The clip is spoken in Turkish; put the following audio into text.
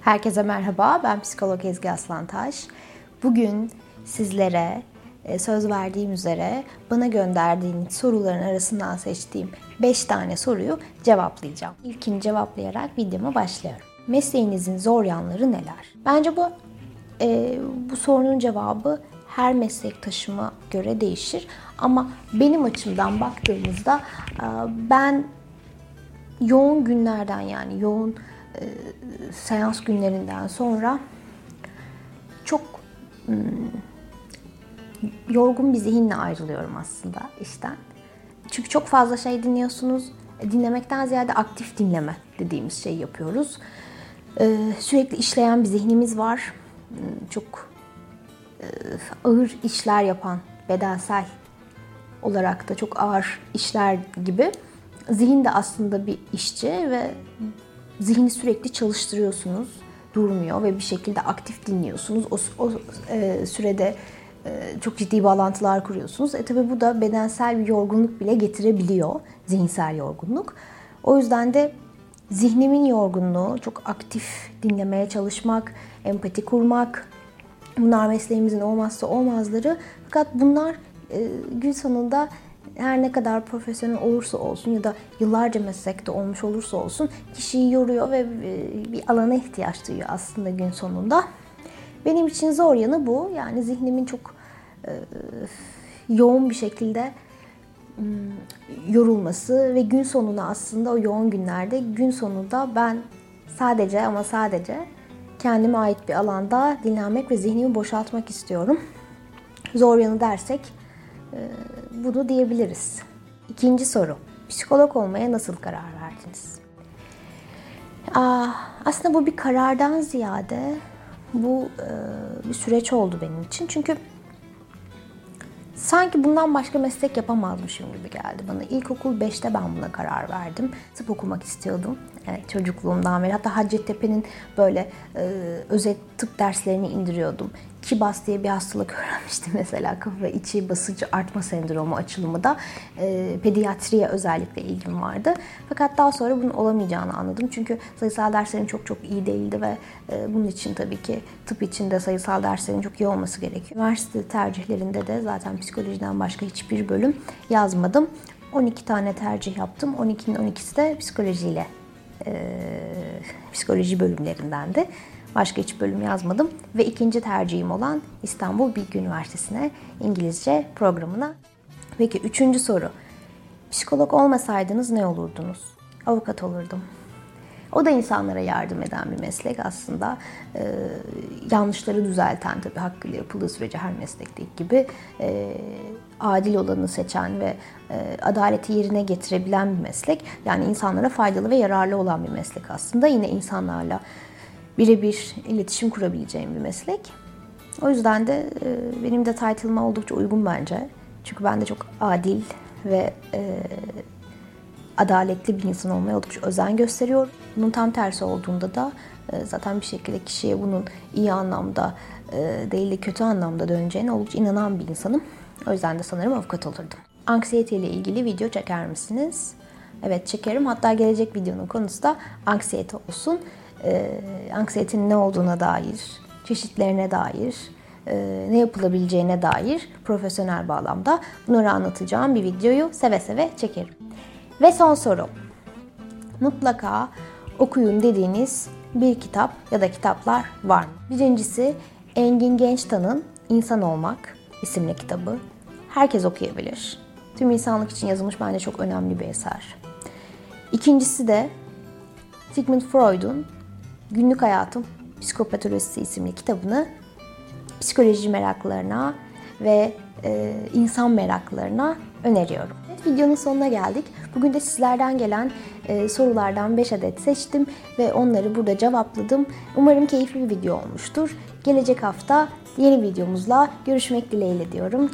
Herkese merhaba, ben psikolog Ezgi Aslantaş. Bugün sizlere e, söz verdiğim üzere bana gönderdiğiniz soruların arasından seçtiğim 5 tane soruyu cevaplayacağım. İlkini cevaplayarak videoma başlıyorum. Mesleğinizin zor yanları neler? Bence bu e, bu sorunun cevabı her meslektaşıma göre değişir. Ama benim açımdan baktığımızda e, ben yoğun günlerden yani yoğun e, seans günlerinden sonra çok hmm, yorgun bir zihinle ayrılıyorum aslında işten. Çünkü çok fazla şey dinliyorsunuz. Dinlemekten ziyade aktif dinleme dediğimiz şeyi yapıyoruz. E, sürekli işleyen bir zihnimiz var. Hmm, çok e, ağır işler yapan, bedensel olarak da çok ağır işler gibi. Zihin de aslında bir işçi ve zihni sürekli çalıştırıyorsunuz. Durmuyor ve bir şekilde aktif dinliyorsunuz. O, o e, sürede e, çok ciddi bağlantılar kuruyorsunuz. E tabi bu da bedensel bir yorgunluk bile getirebiliyor. Zihinsel yorgunluk. O yüzden de zihnimin yorgunluğu, çok aktif dinlemeye çalışmak, empati kurmak, bunlar mesleğimizin olmazsa olmazları. Fakat bunlar e, gün sonunda her ne kadar profesyonel olursa olsun ya da yıllarca meslekte olmuş olursa olsun kişiyi yoruyor ve e, bir alana ihtiyaç duyuyor aslında gün sonunda. Benim için zor yanı bu. Yani zihnimin çok e, yoğun bir şekilde yorulması ve gün sonunda aslında o yoğun günlerde gün sonunda ben sadece ama sadece kendime ait bir alanda dinlenmek ve zihnimi boşaltmak istiyorum. Zor yanı dersek bunu diyebiliriz. İkinci soru. Psikolog olmaya nasıl karar verdiniz? Aslında bu bir karardan ziyade bu e, bir süreç oldu benim için. Çünkü sanki bundan başka meslek yapamazmışım gibi geldi bana. İlkokul 5'te ben buna karar verdim. Tıp okumak istiyordum. Evet, çocukluğumdan beri. Hatta Hacettepe'nin böyle e, özet tıp derslerini indiriyordum. Kibas diye bir hastalık öğrenmiştim mesela. Kafa içi basıncı artma sendromu açılımı da e, pediatriye özellikle ilgim vardı. Fakat daha sonra bunun olamayacağını anladım. Çünkü sayısal derslerim çok çok iyi değildi ve e, bunun için tabii ki tıp için de sayısal derslerin çok iyi olması gerekiyor. Üniversite tercihlerinde de zaten psikolojiden başka hiçbir bölüm yazmadım. 12 tane tercih yaptım. 12'nin 12'si de psikolojiyle e, psikoloji bölümlerindendi. Başka hiç bölüm yazmadım ve ikinci tercihim olan İstanbul Bilgi Üniversitesi'ne İngilizce programına. Peki üçüncü soru. Psikolog olmasaydınız ne olurdunuz? Avukat olurdum. O da insanlara yardım eden bir meslek aslında. Ee, yanlışları düzelten tabii hakkıyla yapıldığı sürece her meslekteki gibi e, adil olanı seçen ve e, adaleti yerine getirebilen bir meslek. Yani insanlara faydalı ve yararlı olan bir meslek aslında. Yine insanlarla birebir iletişim kurabileceğim bir meslek. O yüzden de e, benim de title'ıma oldukça uygun bence. Çünkü ben de çok adil ve e, adaletli bir insan olmaya oldukça özen gösteriyorum. Bunun tam tersi olduğunda da e, zaten bir şekilde kişiye bunun iyi anlamda e, değil de kötü anlamda döneceğine oldukça inanan bir insanım. O yüzden de sanırım avukat olurdum. Anksiyete ile ilgili video çeker misiniz? Evet çekerim. Hatta gelecek videonun konusu da anksiyete olsun. Ee, anksiyetenin ne olduğuna dair, çeşitlerine dair, e, ne yapılabileceğine dair profesyonel bağlamda bunları anlatacağım bir videoyu seve seve çekerim. Ve son soru. Mutlaka okuyun dediğiniz bir kitap ya da kitaplar var mı? Birincisi Engin Gençtan'ın İnsan Olmak isimli kitabı. Herkes okuyabilir. Tüm insanlık için yazılmış bence çok önemli bir eser. İkincisi de Sigmund Freud'un Günlük Hayatım Psikopatolojisi isimli kitabını psikoloji meraklarına ve e, insan meraklarına öneriyorum. Evet, videonun sonuna geldik. Bugün de sizlerden gelen e, sorulardan 5 adet seçtim ve onları burada cevapladım. Umarım keyifli bir video olmuştur. Gelecek hafta yeni videomuzla görüşmek dileğiyle diyorum.